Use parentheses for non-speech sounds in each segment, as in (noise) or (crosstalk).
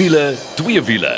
Wiele, twee wiele.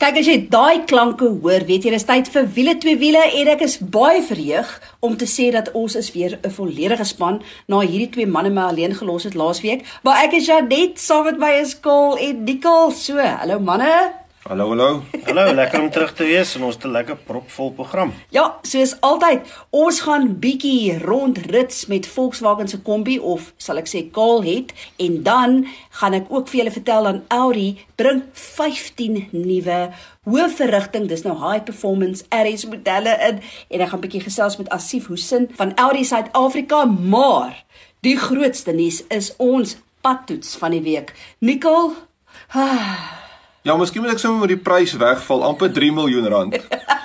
Kyk as jy daai klanke hoor, weet jy dis tyd vir wiele twee wiele en ek is baie verheug om te sê dat ons is weer 'n volledige span na hierdie twee manne my alleen gelos het laasweek. Maar ek is Janet saam met my is Kol en Nicole. So, hallo manne. Hallo hallo. Hallo, lekker om terug te wees en ons het 'n lekker propvol program. Ja, soos altyd, ons gaan bietjie rondrits met Volkswagen se kombi of sal ek sê Kaal het en dan gaan ek ook vir julle vertel dan Audi bring 15 nuwe hoë verrigting, dis nou high performance RS modelle in en ek gaan bietjie gesels met Asif Hussein van Audi Suid-Afrika, maar die grootste nuus is ons padtoets van die week. Nicole ah, Ja, miskien moet ek sommer met die prys wegval, amper 3 miljoen rand.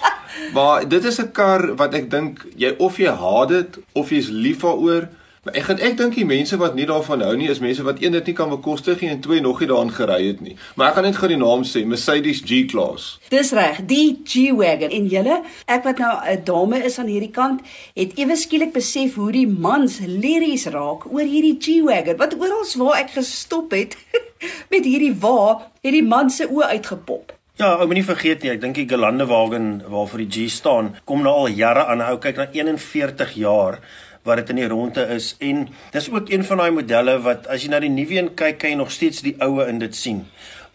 (laughs) maar dit is 'n kar wat ek dink jy of jy haat dit of jy's lief daaroor. Maar ek gaan ek dink die mense wat nie daarvan hou nie is mense wat een dit nie kan bekostig nie en twee nog nie daarin gery het nie. Maar ek gaan net gou die naam sê, Mercedes G-Class. Dis reg, die G-Wagon en julle, ek wat nou 'n dame is aan hierdie kant, het ewe skielik besef hoe die mans liries raak oor hierdie G-Wagon. Wat oral waar ek gestop het (laughs) met hierdie wa, het die man se oë uitgepop. Ja, ou moenie vergeet nie, ek dink die Gelande wagen waarvoor die G staan, kom nou al jare aan. Ou kyk na 41 jaar wat dit in die ronde is en dis ook een van daai modelle wat as jy na die nuwe een kyk, kan jy nog steeds die oue in dit sien.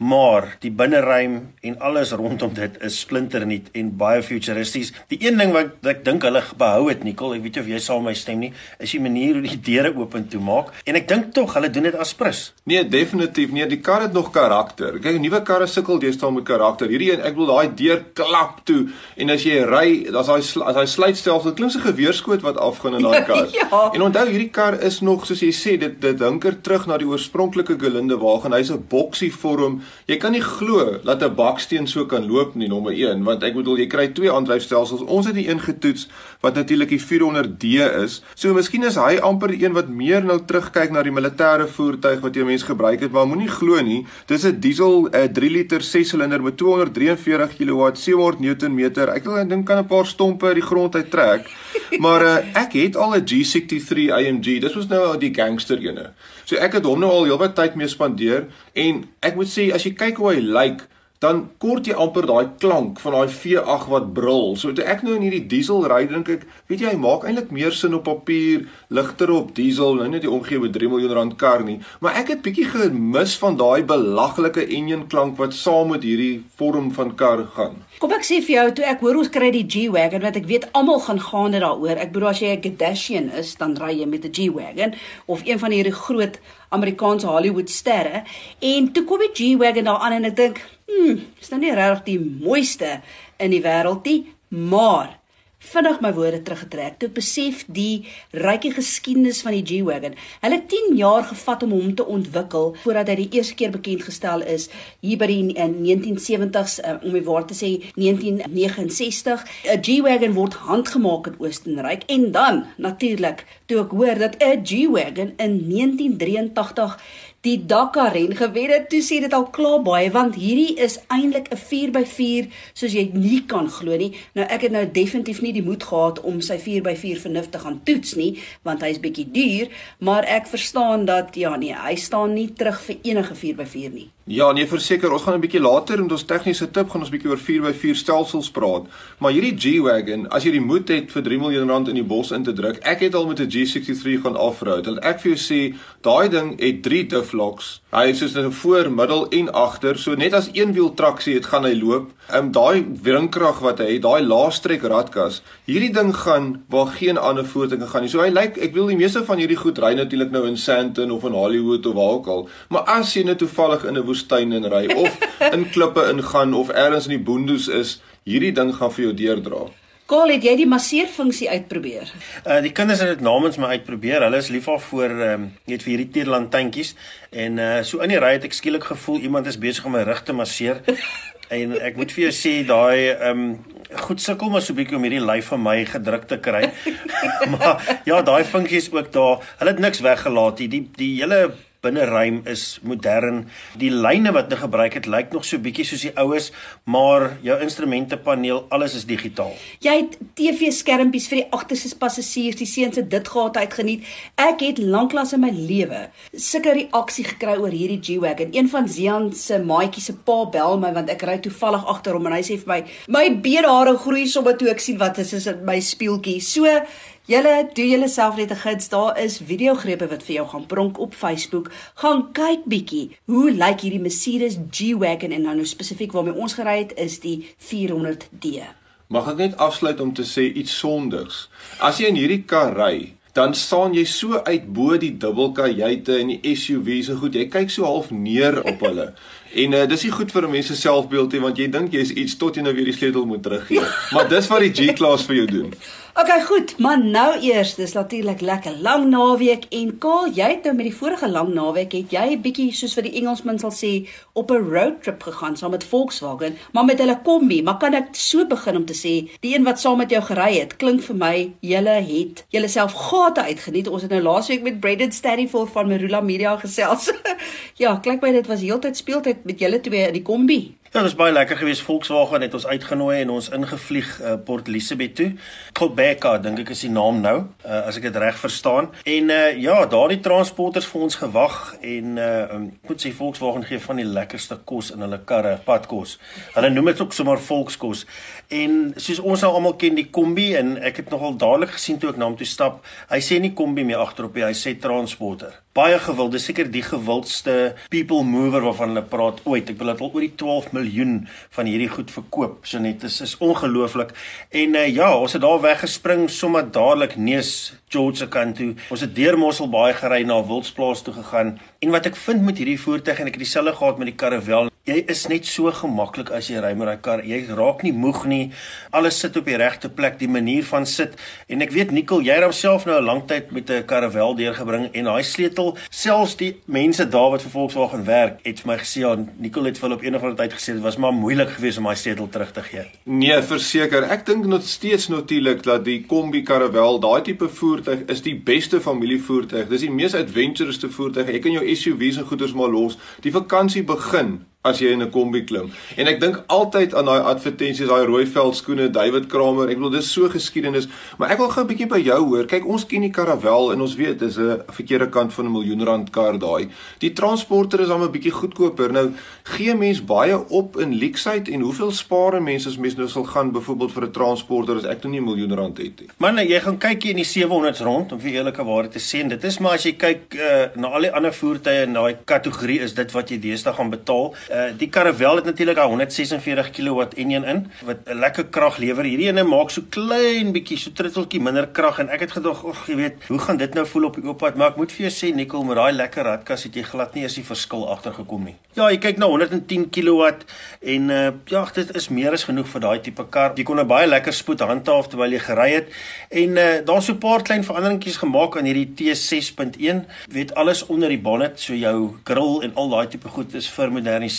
Maar die binneruim en alles rondom dit is splinternuut en baie futuristies. Die een ding wat ek dink hulle behou het, Nicole, ek weet nie of jy saam met my stem nie, is die manier hoe die deure oop en toe maak. En ek dink tog hulle doen dit as prins. Nee, definitief nie. Die kar het nog karakter. Kyk, nuwe karre sukkel deesdae met karakter. Hierdie een, ek wil daai deur klap toe en as jy ry, daar's daai as daai sluitstelsel, klink 'n geweerskoot wat afgaan in daai kar. (laughs) Ja. En onthou, hierdie kar is nog soos jy sê, dit dit hinker terug na die oorspronklike Gelinde wagen. Hy's 'n boksie vorm. Jy kan nie glo dat 'n baksteen so kan loop nie, nommer 1, want ek bedoel jy kry twee aandryfstelsels. Ons het die een getoets wat natuurlik die 400D is. So miskien is hy amper die een wat meer nou terugkyk na die militêre voertuig wat jy mens gebruik het, maar moenie glo nie, dis 'n diesel 'n 3 liter 6 silinder met 243 kW, 700 Nm. Ek dink kan 'n paar stompe uit die grond uit trek. Maar uh, ek het al 'n G63 AMG. Dis was nou die gangster ene. So ek het hom nou al heelwat tyd mee spandeer en ek moet sê as jy kyk hoe hy lyk, dan kort jy amper daai klank van daai V8 wat brul. So toe ek nou in hierdie diesel ry, dink ek, weet jy, maak eintlik meer sin op papier, ligter op diesel, nou net die omgee met 3 miljoen rand kar nie, maar ek het bietjie gemis van daai belaglike engine klank wat saam met hierdie vorm van kar gaan. Kom ek sê vir jou, toe ek hoor ons kry die G-Wagon, want ek weet almal gaan gaande daaroor. Ek bedoel as jy 'n Kardashian is, dan ry jy met 'n G-Wagon of een van hierdie groot Amerikaanse Hollywood sterre. En toe kom die G-Wagon daar aan en ek dink, hm, is nou nie regtig die mooiste in die wêreld nie, maar vinnig my woorde teruggetrek toe besef die rykie geskiedenis van die G-Wagon. Hulle het 10 jaar gevat om hom te ontwikkel voordat hy die eerste keer bekend gestel is hier by die in 1970s uh, om die waar te sê 1969. 'n G-Wagon word handgemaak in Oostenryk en dan natuurlik toe ek hoor dat 'n G-Wagon in 1983 die Dakar ren gewen het, toe sê dit al klaar baie want hierdie is eintlik 'n 4x4 soos jy nie kan glo nie. Nou ek het nou definitief nie die moed gehad om sy 4x4 vernuf te gaan toets nie, want hy's bietjie duur, maar ek verstaan dat ja nee, hy staan nie terug vir enige 4x4 nie. Ja, nee, verseker, ons gaan 'n bietjie later met ons tegniese tip gaan ons bietjie oor 4x4 stelsels praat. Maar hierdie G-Wagon, as jy die moed het vir 3 miljoen rand in die bos in te druk, ek het al met 'n G63 gaan afroud. En ek vir jou sê, daai ding het 3 difflocks. Hy het soos 'n voor, middel en agter, so net as een wiel traksie het gaan hy loop. Ehm um, daai wringkrag wat hy het, daai laastrek radkas, hierdie ding gaan waar geen ander voertuig gaan nie. So hy lyk, ek wil die meeste van hierdie goed ry natuurlik nou in Sandton of in Hollywood of waar ook al. Maar as jy net toevallig in 'n woestyn in ry of (laughs) in klippe ingaan of elders in die boondoes is, hierdie ding gaan vir jou deurdra. Kaal, het jy die masseerfunksie uitprobeer? Uh die kinders het dit namens my uitprobeer. Hulle is lief daarvoor ehm um, net vir hierdie Nederlandtandjies en uh so in die ry het ek skielik gevoel iemand is besig om my rug te masseer. (laughs) en ek moet vir jou sê daai ehm um, goed sukkel maar so 'n bietjie om hierdie lyf van my gedruk te kry. (laughs) maar ja, daai funksie is ook daar. Hulle het niks weggelaat nie. Die die hele binneruim is modern. Die lyne wat hulle gebruik het lyk nog so bietjie soos die oues, maar jou instrumentepaneel, alles is digitaal. Jy het TV-skermpies vir die agterste passasiers, die seuns het dit gehad uitgeniet. Ek het lanklaas in my lewe sulke reaksie gekry oor hierdie G-Wagon. Een van Zian se maatjies se pa bel my want ek ry toevallig agter hom en hy sê vir my, "My beerhare groei sommer toe ek sien wat is in my speeltjie." So Julle doen julle self net 'n gids. Daar is videogrepe wat vir jou gaan pronk op Facebook. Gaan kyk bietjie. Hoe lyk hierdie Mercedes G-Wagon en nou nou spesifiek waarmee ons gery het is die 400D. Mag ek net afsluit om te sê iets sondigs. As jy in hierdie kar ry, dan staan jy so uit bo die dubbelkajuite en die SUV's so goed. Jy kyk so half neer op hulle. En uh, dis nie goed vir 'n mens se selfbeeld nie want jy dink jy's iets tot jy nou weer die sleutel moet teruggee. (laughs) maar dis wat die G-klas vir jou doen. Okay, goed, maar nou eers, dis natuurlik lekker lang naweek en Kaal, jy het nou met die vorige lang naweek het jy 'n bietjie soos wat die Engelsman sal sê op 'n roadtrip gegaan saam met Volkswagen, maar met hulle kombi. Maar kan ek so begin om te sê, die een wat saam met jou gery het, klink vir my julle het julleself gate uitgeniet. Ons het nou laasweek met Brendan Stanleyford van Marula Media gesels. (laughs) ja, klink my dit was heeltyd speeltyd met julle twee in die kombi. Ja, dit was baie lekker geweest. Volkswagen het ons uitgenooi en ons ingevlieg uh, Port Elizabeth toe. Quebeca, dink ek is die naam nou, uh, as ek dit reg verstaan. En uh, ja, daardie transporters vir ons gewag en uh, um, moet sê Volkswagen gee van die lekkerste kos in hulle karre, padkos. Hulle noem dit ook sommer volkskos. En soos ons nou almal ken die kombi en ek het nogal dadelik gesien toe ek na hom toe stap. Hy sê nie kombi meer agterop nie, hy sê transporter. Baie gewild, dis seker die gewildste people mover waarvan hulle praat ooit. Ek wil dit al oor die 12 miljoen van hierdie goed verkoop. So net is is ongelooflik. En uh, ja, ons het daar weggespring sommer dadelik neus George se kant toe. Ons het deur Mosselbaai gery na Wildsplaas toe gegaan. En wat ek vind met hierdie voertuig en ek het dieselfde gehad met die Caravelle, jy is net so gemaklik as jy ry met daai kar. Jy raak nie moeg nie. Alles sit op die regte plek, die manier van sit. En ek weet Nicole, jy het homself nou 'n lang tyd met 'n Caravelle deurgebring en daai sleutel, selfs die mense daar wat vir Volkswagen werk, het vir my gesê ja, Nicole het vir op een of ander tyd gesê dit was maar moeilik geweest om daai sleutel terug te gee. Nee, verseker. Ek dink nog steeds natuurlik dat die Kombi Caravelle, daai tipe voertuig is die beste familievoertuig. Dis die mees adventurous te voertuig. Jy kan jou SUV's en goeders maar los. Die vakansie begin as jy in 'n kombi klim. En ek dink altyd aan daai advertensies, daai rooi veld skoene, David Kramer. Ek bedoel dis so geskiedenis, maar ek wil gou 'n bietjie by jou hoor. Kyk, ons ken die Caravelle en ons weet dis 'n verkeerde kant van 'n miljoen rand kar daai. Die transporter is dan 'n bietjie goedkoper. Nou gee mens baie op in leksheid en hoeveel spaar 'n mens as mens nou sal gaan byvoorbeeld vir 'n transporter as ek nou nie 'n miljoen rand het nie. Man, jy gaan kyk hier in die 700s rond om vir eerlike waarheid te sê. Dit is maar as jy kyk uh, na al die ander voertuie in daai kategorie is dit wat jy deesdae gaan betaal. Uh, die Caravelle het natuurlik 'n 146 kW enjin in wat 'n lekker krag lewer. Hierdie ene maak so klein bietjie so tritteltjie minder krag en ek het gedog, "Ag, jy weet, hoe gaan dit nou voel op die oop pad?" Maar ek moet vir jou sê, Nicole, met daai lekker radkas het jy glad nie eens die verskil agtergekom nie. Ja, jy kyk na 110 kW en uh, ja, dit is meer as genoeg vir daai tipe kar. Jy kon 'n baie lekker spoed handhaaf terwyl jy gery het en uh, daar's so 'n paar klein veranderingkies gemaak aan hierdie T6.1. Weet alles onder die bonnet, so jou grill en al daai tipe goed is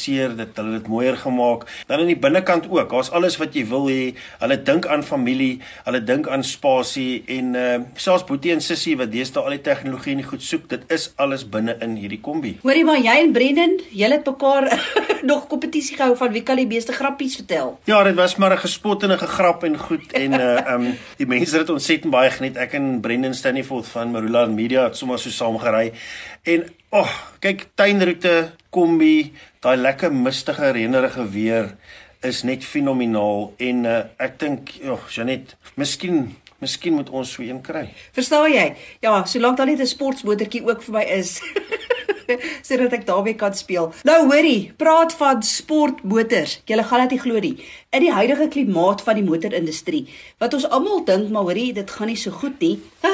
vermoderniseer, dit hulle dit mooier gemaak. Dan aan die binnekant ook, daar's alles wat jy wil hê. Hulle dink aan familie, hulle dink aan spasie en uh, selfs Boetie en Sissie wat deesdae al die tegnologie en goed soek, dit is alles binne in hierdie kombi. Hoorie maar jy en Brendan, julle het mekaar (laughs) nog kompetisie gehou van wie kan die beste grappies vertel. Ja, dit was maar 'n gespot en 'n gegrap en goed en uh um (laughs) die mense het ontsettend baie geniet. Ek en Brendan Stanleyford van Marula Media het sommer so saam gery. En ag, oh, kyk tuinroete, kombi, daai lekker mistige reënerige weer is net fenomenaal en uh, ek dink, ag, oh, Janet, miskien Miskien moet ons so een kry. Verstaan jy? Ja, solank daar net 'n sportmotortjie ook vir my is. (laughs) sodat ek daarmee kan speel. Nou hoorie, praat van sportmotors. Jy gaan dit nie glo nie. In die huidige klimaat van die motorindustrie, wat ons almal dink maar hoorie, dit gaan nie so goed nie. (laughs)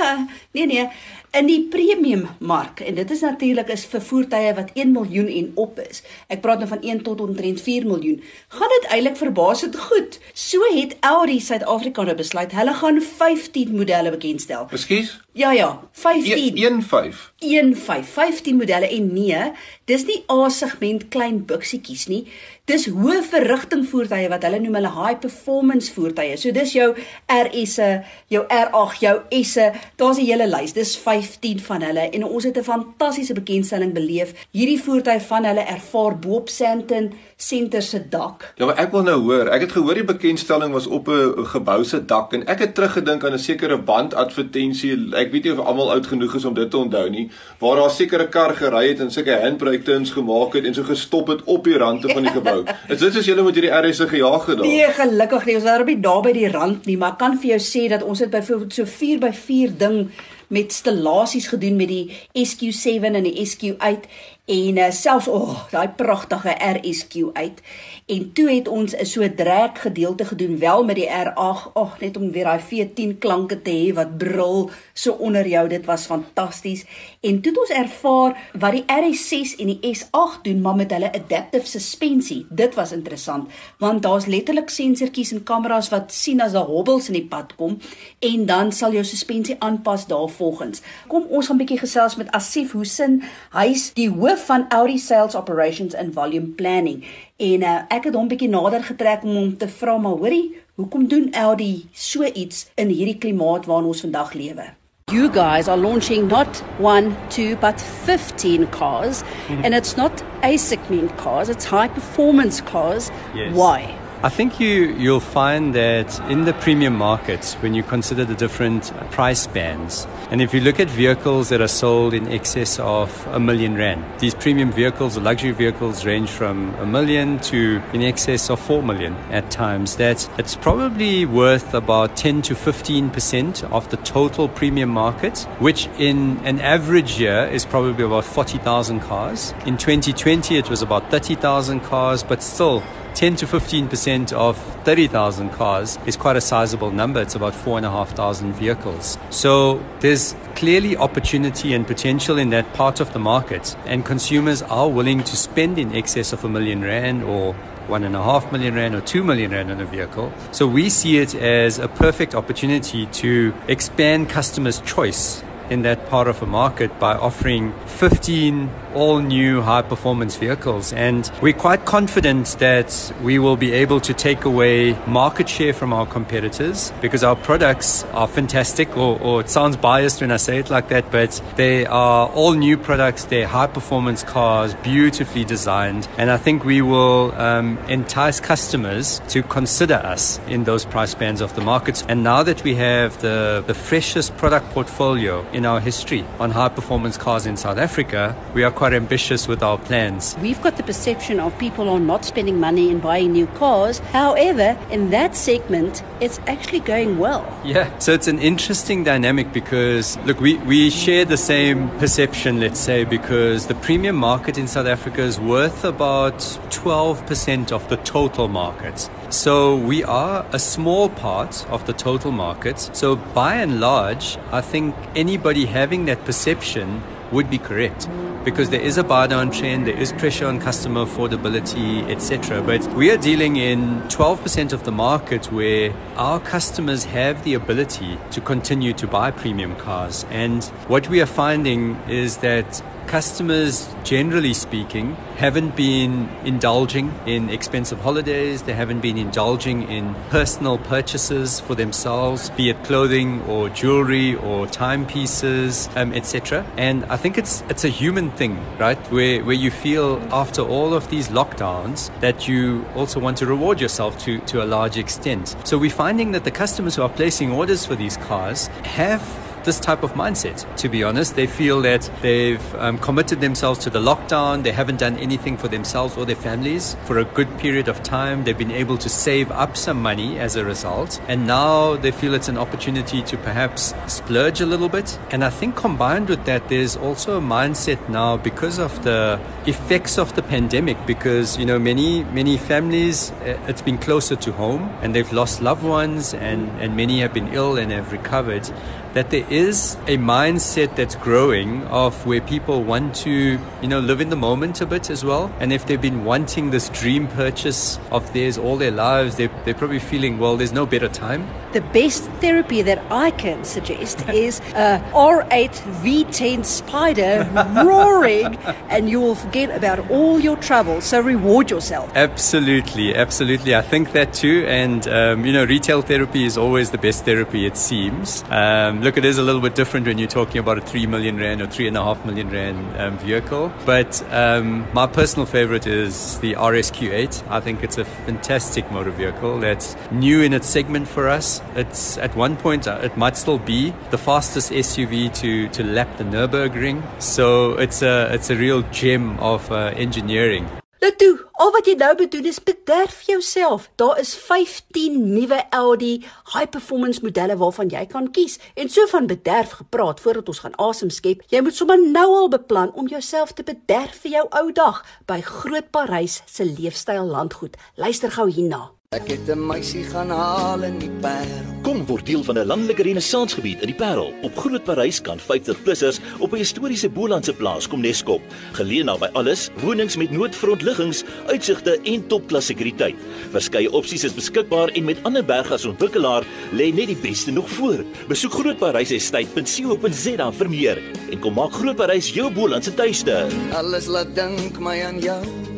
nee nee, in die premium mark en dit is natuurlik is vir voertuie wat 1 miljoen en op is. Ek praat nou van 1 tot omtrent 4 miljoen. Gaan dit eintlik verbaasend goed. So het Audi Suid-Afrika nou besluit hulle gaan 15 modelle bekendstel. Ekskuus? Ja ja, 15. 15. 15, 15 modelle en nee, dis nie A-segment klein buksietjies nie. Dis hoë verrigting voertuie wat hulle noem hulle high performance voertuie. So dis jou RS'e, jou R8, jou S'e, daar's 'n hele lys. Dis 15 15 van hulle en ons het 'n fantastiese bekendstelling beleef. Hierdie voertuig van hulle ervaar Bob Sandton senter se dak. Ja, maar ek wil nou hoor. Ek het gehoor die bekendstelling was op 'n gebou se dak en ek het teruggedink aan 'n sekere bandadvertensie. Ek weet nie of almal oud genoeg is om dit te onthou nie, waar daar 'n sekere kar gery het en sulke handbrake turns gemaak het en so gestop het op die rande van die gebou. (laughs) Is dit soos julle met hierdie RS gejaag gedoen? Nee, gelukkig nie. Ons was daar op die naby die rand nie, maar kan vir jou sê dat ons het byvoorbeeld so 4 by 4 ding met stellasies gedoen met die SQ7 en die SQ8 en uh, selfs o, oh, daai pragtige RSQ uit. En toe het ons 'n so drek gedeelte gedoen wel met die R8, ag, oh, net om weer daai V10 klanke te hê wat brul so onder jou. Dit was fantasties. En toe het ons ervaar wat die RS6 en die S8 doen maar met hulle adaptive suspensie. Dit was interessant want daar's letterlik sensortjies en kameras wat sien as daar hobbels in die pad kom en dan sal jou suspensie aanpas daarvolgens. Kom ons gaan 'n bietjie gesels met Asif Hussein. Hy's die hoof hoof van Audi Sales Operations and Volume Planning. En uh, ek het hom bietjie nader getrek om hom te vra maar hoorie, hoekom doen Audi so iets in hierdie klimaat waarin ons vandag lewe? You guys are launching not one, two, but 15 cars. Mm -hmm. And it's not A-segment cars, it's high performance cars. Yes. Why? I think you, you'll find that in the premium markets, when you consider the different price bands, and if you look at vehicles that are sold in excess of a million rand, these premium vehicles, or luxury vehicles, range from a million to in excess of four million at times. That it's probably worth about 10 to 15 percent of the total premium market, which in an average year is probably about 40,000 cars. In 2020, it was about 30,000 cars, but still 10 to 15% of 30,000 cars is quite a sizable number. It's about 4,500 vehicles. So there's clearly opportunity and potential in that part of the market, and consumers are willing to spend in excess of a million rand or one and a half million rand or two million rand on a vehicle. So we see it as a perfect opportunity to expand customers' choice in that part of the market by offering 15 all new high performance vehicles. And we're quite confident that we will be able to take away market share from our competitors because our products are fantastic, or, or it sounds biased when I say it like that, but they are all new products. They're high performance cars, beautifully designed. And I think we will um, entice customers to consider us in those price bands of the markets. And now that we have the, the freshest product portfolio in our history on high performance cars in South Africa, we are quite ambitious with our plans. We've got the perception of people are not spending money in buying new cars. However, in that segment, it's actually going well. Yeah, so it's an interesting dynamic because, look, we, we share the same perception, let's say, because the premium market in South Africa is worth about 12% of the total market. So we are a small part of the total market. So by and large, I think anybody having that perception would be correct because there is a bar down trend, there is pressure on customer affordability, etc. But we are dealing in 12% of the market where our customers have the ability to continue to buy premium cars. And what we are finding is that customers, generally speaking, haven't been indulging in expensive holidays. They haven't been indulging in personal purchases for themselves, be it clothing or jewelry or timepieces, um, etc. And I think it's it's a human thing, right? Where where you feel after all of these lockdowns that you also want to reward yourself to to a large extent. So we're finding that the customers who are placing orders for these cars have this type of mindset, to be honest. They feel that they've um, committed themselves to the lockdown, they haven't done anything for themselves or their families for a good period of time. They've been able to save up some money as a result, and now they feel it's an opportunity to perhaps splurge a little bit. And I think combined with that, there's also a mindset now because of the effects of the pandemic, because you know many many families uh, it's been closer to home and they've lost loved ones and, and many have been ill and have recovered that there is a mindset that's growing of where people want to, you know, live in the moment a bit as well. And if they've been wanting this dream purchase of theirs all their lives, they're, they're probably feeling, well, there's no better time. The best therapy that I can suggest (laughs) is a R8 V10 Spider (laughs) roaring, and you will forget about all your troubles. So reward yourself. Absolutely, absolutely. I think that too. And, um, you know, retail therapy is always the best therapy, it seems. Um, look, it is a little bit different when you're talking about a 3 million Rand or 3.5 million Rand um, vehicle. But um, my personal favorite is the RSQ8. I think it's a fantastic motor vehicle that's new in its segment for us. It's at one point, uh, it might still be the fastest SUV to, to lap the Nürburgring. So it's a, it's a real gem of uh, engineering. Nou toe, al wat jy nou bedoel is bederf jouself. Daar is 15 nuwe Audi high performance modelle waarvan jy kan kies. En so van bederf gepraat voordat ons gaan asem skep, jy moet sommer nou al beplan om jouself te bederf vir jou ou dag by Groot Parys se leefstyl landgoed. Luister gou hierna. Ek het 'n meisie gaan haal in die Parel. Kom word deel van 'n landelike renessansgebied in die Parel. Op Groot Parys kan 50-plussers op 'n historiese Bolandse plaas kom neskop. Geleë naby alles, wonings met noodfrontliggings, uitsigte en topklas sekuriteit. Verskeie opsies is beskikbaar en met ander bergasontwikkelaar lê net die beste nog voor. Besoek Groot Parys estate.co.za vir meer en kom maak Groot Parys jou Bolandse tuiste. Alles laat dink my aan jou.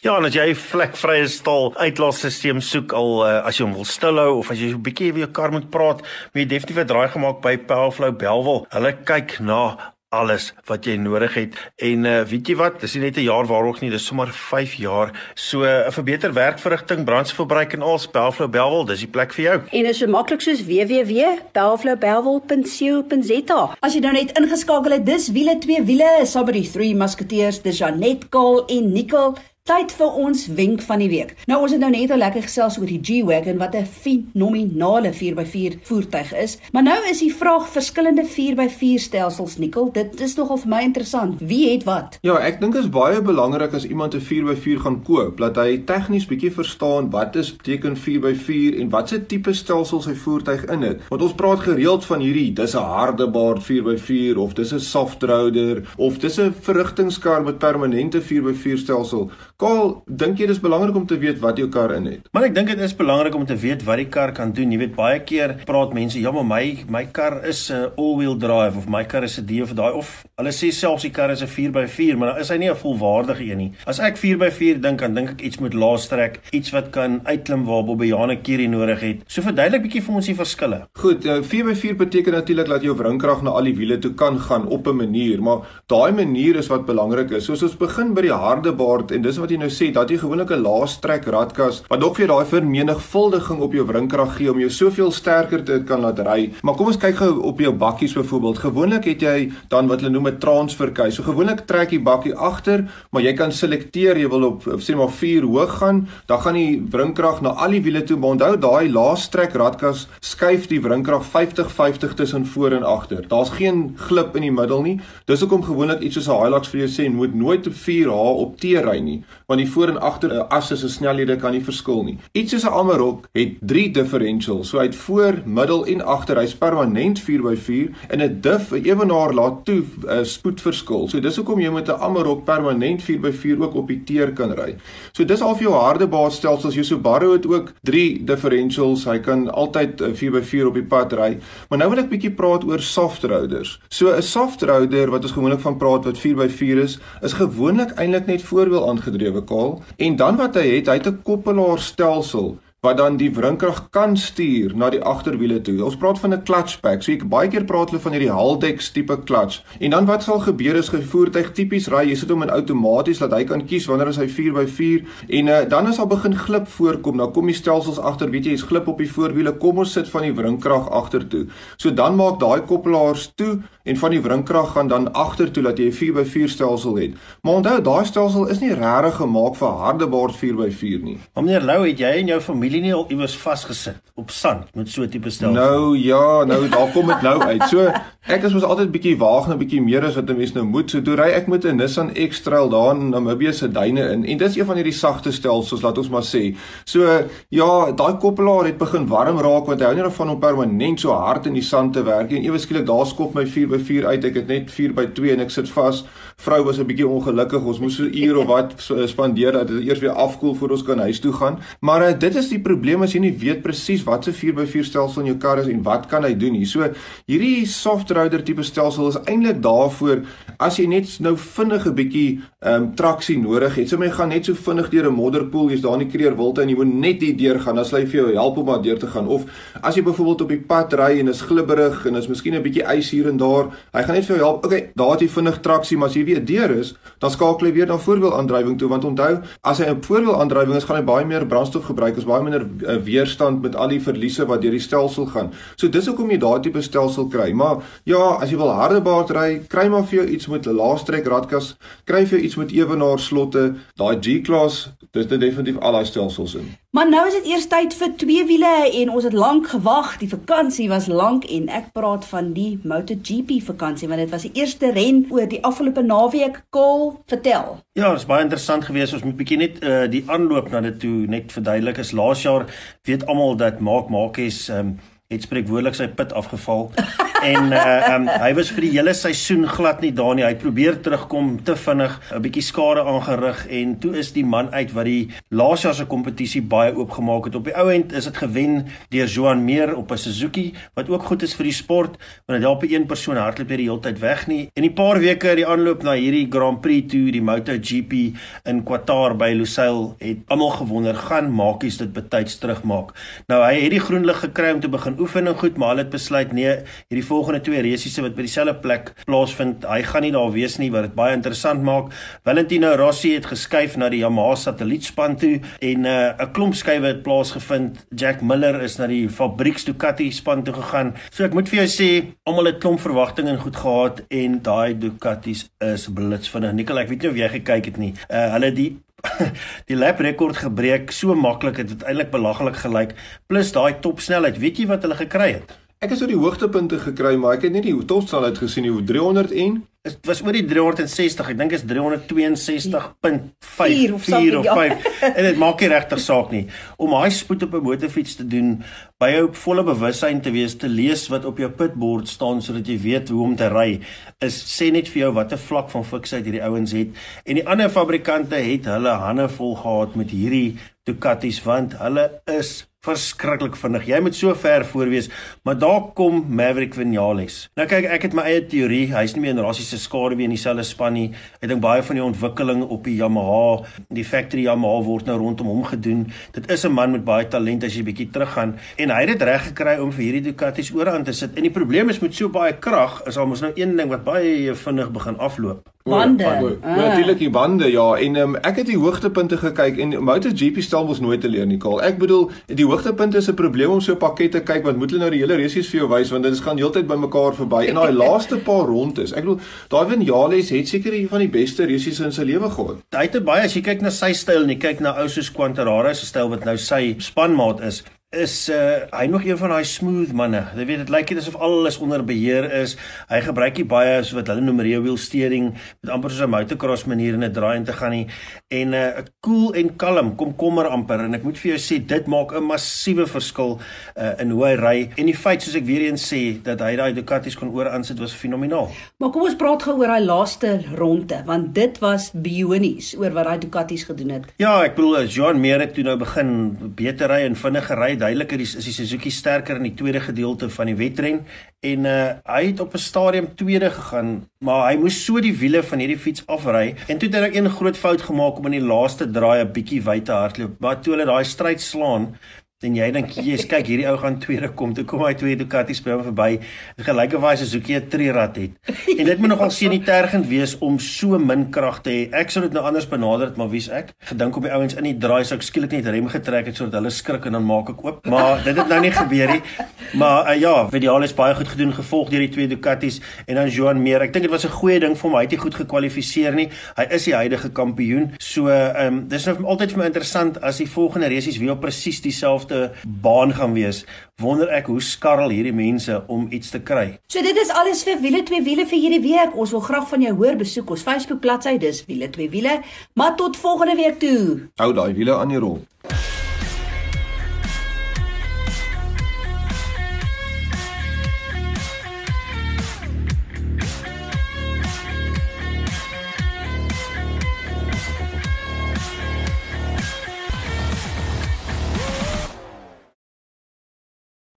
Ja, en as jy 'n vlekvrye stal uitlaatstelsel soek al uh, as jy hom wil stilhou of as jy 'n bietjie weer jou kar moet praat, moet jy definitief 'n draai gemaak by Powerflow Belwel. Hulle kyk na alles wat jy nodig het en uh, weet jy wat dis nie net 'n jaar waarog nie dis sommer 5 jaar so uh, vir beter werkverrigting brandstofverbruik en al Belflow Belwel dis die plek vir jou En is so maklik soos www.belflowbelwel.co.za. As jy nou net ingeskakel het, dis wiele twee wiele, saam met die drie musketeers, dis Janet Kaal en Nicole. Tyd vir ons wenk van die week. Nou ons het nou net al lekker gesels oor die G-Wagon wat 'n fenominale 4x4 voertuig is, maar nou is die vraag verskillende 4x4 stelsels nikkel. Dit is nogal vir my interessant. Wie het wat? Ja, ek dink dit is baie belangrik as iemand 'n 4x4 gaan koop, dat hy tegnies bietjie verstaan wat is beteken 4x4 en watse tipe stelsel sy voertuig in het. Want ons praat gereeld van hierdie, dis 'n harde baard 4x4 of dis 'n soft roader of dis 'n verrigtingskar met permanente 4x4 stelsel. Kaal, dink jy dis belangrik om te weet wat jou kar in het? Maar ek dink dit is belangrik om te weet wat die kar kan doen. Jy weet baie keer praat mense, ja, maar my my kar is 'n all-wheel drive of my kar is 'n die of daai of hulle sê selfs die kar is 'n 4x4, maar dan is hy nie 'n volwaardige een nie. As ek 4x4 dink, dan dink ek iets met laastrek, iets wat kan uitklim waar Bobbejane Kierie nodig het. So verduidelik bietjie vir ons die verskille. Goed, uh, 4x4 beteken natuurlik dat jou wringkrag na al die wiele toe kan gaan op 'n manier, maar daai manier is wat belangrik is. Soos ons begin by die harde baard en dis wat jy nou sê dat jy gewoonlik 'n laastrek radkas wat nog vir daai vermenigvuldiging op jou wringkrag gee om jou soveel sterker te kan laat ry. Maar kom ons kyk gou op jou bakkies byvoorbeeld. Gewoonlik het jy dan wat hulle noem 'n transfer case. So gewoonlik trek jy bakkie agter, maar jy kan selekteer jy wil op sê maar 4 hoog gaan, dan gaan die wringkrag na al die wiele toe. Maar onthou daai laastrek radkas skuif die wringkrag 50-50 tussen voor en agter. Daar's geen glip in die middel nie. Dis hoekom gewoonlik iets soos 'n Hilux vir jou sê moet nooit op 4H op T ry nie, want die voor en agter 'n asse se snelhede kan nie verskil nie. Iets soos 'n Amarok het 3 differentials, so hy het voor, middel en agter. Hy's permanent 4x4 en 'n diff 'n ewenaar laat toe 'n spoedverskil. So dis hoekom jy met 'n Amarok permanent 4x4 ook op die teer kan ry. So dis al vir jou harde baasstelsels. Jou Subaru het ook 3 differentials. Hy kan altyd 'n 4x4 op die pad ry. Maar nou wil ek bietjie praat oor soft roaders. So 'n soft roader wat ons gewoonlik van praat wat 4x4 is, is gewoonlik eintlik net voorwiel aangedrewe kaal en dan wat hy het, hy het 'n koppelaarstelsel wat dan die wringkrag kan stuur na die agterwiele toe. Ons praat van 'n clutch pack. So ek baie keer praat hulle van hierdie Haldex tipe clutch. En dan wat sal gebeur as jy voertuig tipies ry, jy sit hom in outomaties dat hy kan kies wanneer is hy 4x4 en uh, dan as al begin glip voorkom, dan kom die stelsels agter, weet jy, jy's glip op die voorwiele, kom ons sit van die wringkrag agtertoe. So dan maak daai koppelaars toe en van die wringkrag gaan dan agtertoe dat jy 'n 4x4 stelsel het. Maar onthou, daai stelsel is nie regtig gemaak vir hardeboard 4x4 nie. Maar meneer Lou, het jy en jou familie nie al iewers vasgesit op sand met so 'n tipe stelsel? Nou ja, nou daar kom dit nou uit. So ek is mos altyd bietjie waag nou bietjie meer as wat 'n mens nou moet. So toe ry ek met 'n Nissan X-Trail daar in Namibië se duine in en dis een van hierdie sagte stelsels laat ons maar sê. So ja, daai koppelaar het begin warm raak want hy hou nie daarvan om permanent so hard in die sand te werk nie. En ewe skielik daar skop my 4 by 4 uit. Ek het net 4 by 2 en ek sit vas. Vrou was 'n bietjie ongelukkig. Ons moes so 'n uur of wat so, spandeer dat dit eers weer afkoel voor ons kan huis toe gaan. Maar uh, dit is die probleem as jy nie weet presies wat se 4x4 stelsel in jou kar is en wat kan hy doen nie. So hierdie soft X-Rider tipe stelsel is eintlik daarvoor as jy net nou vinnig 'n bietjie ehm um, traksie nodig het. So jy gaan net so vinnig deur 'n modderpoel, jy's daar in die kreerwilte en jy moet net die deur gaan, dan sal hy vir jou help om daar deur te gaan. Of as jy byvoorbeeld op die pad ry en is glibberig en is miskien 'n bietjie ys hier en daar, hy gaan net vir jou help. Okay, daar het jy vinnig traksie, maar as jy weer deur is, dan skakel hy weer na voorwielaandrywing toe want onthou, as hy 'n voorwielaandrywing is, gaan hy baie meer brandstof gebruik, is baie minder uh, weerstand met al die verliese wat deur die stelsel gaan. So dis hoekom jy daardie tipe stelsel kry. Maar ja, as jy wil harde baard ry, kry maar vir jou iets met 'n laastrek radkas, kry vir jou iets met ewenaar slotte, daai G-klas, dis dit definitief al daai stelsels in. Maar nou is dit eers tyd vir twee wiele en ons het lank gewag. Die vakansie was lank en ek praat van die MotoGP vakansie want dit was die eerste ren oor die afgelope naweek. Kol, vertel. Ja, dit is baie interessant geweest. Ons moet bietjie net uh, die aanloop na dit toe net verduidelik. Is laas jaar weet almal dat Mark Marquez um, het spreekwoordelik sy pit afgeval (laughs) en uh um, hy was vir die hele seisoen glad nie daar nie. Hy probeer terugkom te vinnig, 'n bietjie skade aangerig en toe is die man uit wat die laas jaar se kompetisie baie oopgemaak het. Op die ou end is dit gewen deur Joan Meer op 'n Suzuki wat ook goed is vir die sport, want dit help een persoon hardloop hier die hele tyd weg nie. En 'n paar weke die aanloop na hierdie Grand Prix toe, die MotoGP in Qatar by Lusail, het almal gewonder gaan maakies dit betyds terugmaak. Nou hy het die groen lig gekry om te begin oefen en goed, maar hulle het besluit nee, hierdie volgende twee resiese wat by dieselfde plek plaasvind, hy gaan nie daar wees nie wat dit baie interessant maak. Valentino Rossi het geskuif na die Yamaha satellietspan toe en uh, 'n uh, klomp skuwe het plaasgevind. Jack Miller is na die Fabrieks Ducati span toe gegaan. So ek moet vir jou sê, almal het klomp verwagtinge goed gehad en daai Ducatis is blitsvinnig. Nikkel, ek weet nie of jy gekyk het nie. Uh, hulle die (laughs) die lap rekord gebreek so maklik het dit eintlik belaglik gelyk plus daai topsnelheid. Weet jy wat hulle gekry het? Ek het so die hoogtepunte gekry, maar ek het net die topsnelheid gesien, hoe 300 en dit was oor die 360. Ek dink is 362.54 of 5 ja. en dit maak nie regtig saak nie om hy spoed op 'n motorfiets te doen by jou volle bewussyn te wees te lees wat op jou pitbord staan sodat jy weet hoe om te ry is sê net vir jou watter vlak van fiksheid hierdie ouens het en die ander fabrikante het hulle hande vol gehad met hierdie Ducatis want hulle is verskriklik vinnig. Jy moet so ver voor wees, maar daar kom Maverick Vinales. Nou kyk, ek het my eie teorie. Hy's nie meer in Rassie se skare wie in dieselfde span nie. Ek dink baie van die ontwikkeling op die Yamaha, die factory Yamaha word nou rondom hom gedoen. Dit is 'n man met baie talent as jy bietjie teruggaan en hy het dit reg gekry om vir hierdie Ducatis oor aan te sit. En die probleem is met so baie krag is almos nou een ding wat baie vinnig begin afloop. Bande. Ah, Natuurlik die bande ja en um, ek het die hoogtepunte gekyk en MotoGP stel mos nooit te leer nie Karl. Ek bedoel die hoogtepunte is 'n probleem om so 'n pakket te kyk want moet hulle nou die hele resies vir jou wys want dit gaan heeltyd by mekaar verby en daai laaste paar rondes. Ek bedoel daai Vinales het seker een van die beste resies in sy lewe gehad. Hy het baie as jy kyk na sy styl en jy kyk na ou soos Quantararo se styl wat nou sy spanmaat is is uh, hy nog een van daai smooth manne. Jy weet dit lyk net asof alles onder beheer is. Hy gebruik nie baie so wat hulle noem rear wheel steering met amper soos 'n motocross manier in 'n draai in te gaan nie. En 'n uh, cool en kalm, komkommer amper en ek moet vir jou sê dit maak 'n massiewe verskil uh, in hoe hy ry en die feit soos ek weer eens sê dat hy daai Ducatis kon oor aansit was fenomenaal. Maar kom ons praat gou oor daai laaste ronde want dit was bionies oor wat daai Ducatis gedoen het. Ja, ek bedoel Jean Meer het toe nou begin beter ry en vinniger ry duideliker is, is die Suzuki sterker in die tweede gedeelte van die wedren en uh, hy het op 'n stadium tweede gegaan maar hy moes so die wiele van hierdie fiets afry en toe het hy een groot fout gemaak om in die laaste draai 'n bietjie wyd te hardloop maar toe hulle daai stryd slaan En jy dink jy's kyk hierdie ou gaan tweede kom. Toe kom hy twee Ducati by hom verby. Dit gelyk of hy se Suzuki 'n trierad het. En dit moet nogal senitergend wees om so min krag te hê. Ek sou dit nou anders benader het, maar wie's ek? Gedink op die ouens in die draai sou ek skielik net rem getrek het sodat hulle skrik en dan maak ek oop. Maar dit het nou nie gebeur nie. Maar uh, ja, Vidial is baie goed gedoen gevolg deur die twee Ducatis en dan Joan Meer. Ek dink dit was 'n goeie ding vir hom. Hy het nie goed gekwalifiseer nie. Hy is die huidige kampioen. So ehm um, dis nou altyd vir my interessant as die volgende resies weer presies dieselfde dieselfde baan gaan wees, wonder ek hoe skarrel hierdie mense om iets te kry. So dit is alles vir wiele twee wiele vir hierdie week. Ons wil graag van jou hoor. Besoek ons Facebook bladsy, dis wiele twee wiele. Maar tot volgende week toe. Hou daai wiele aan die rol.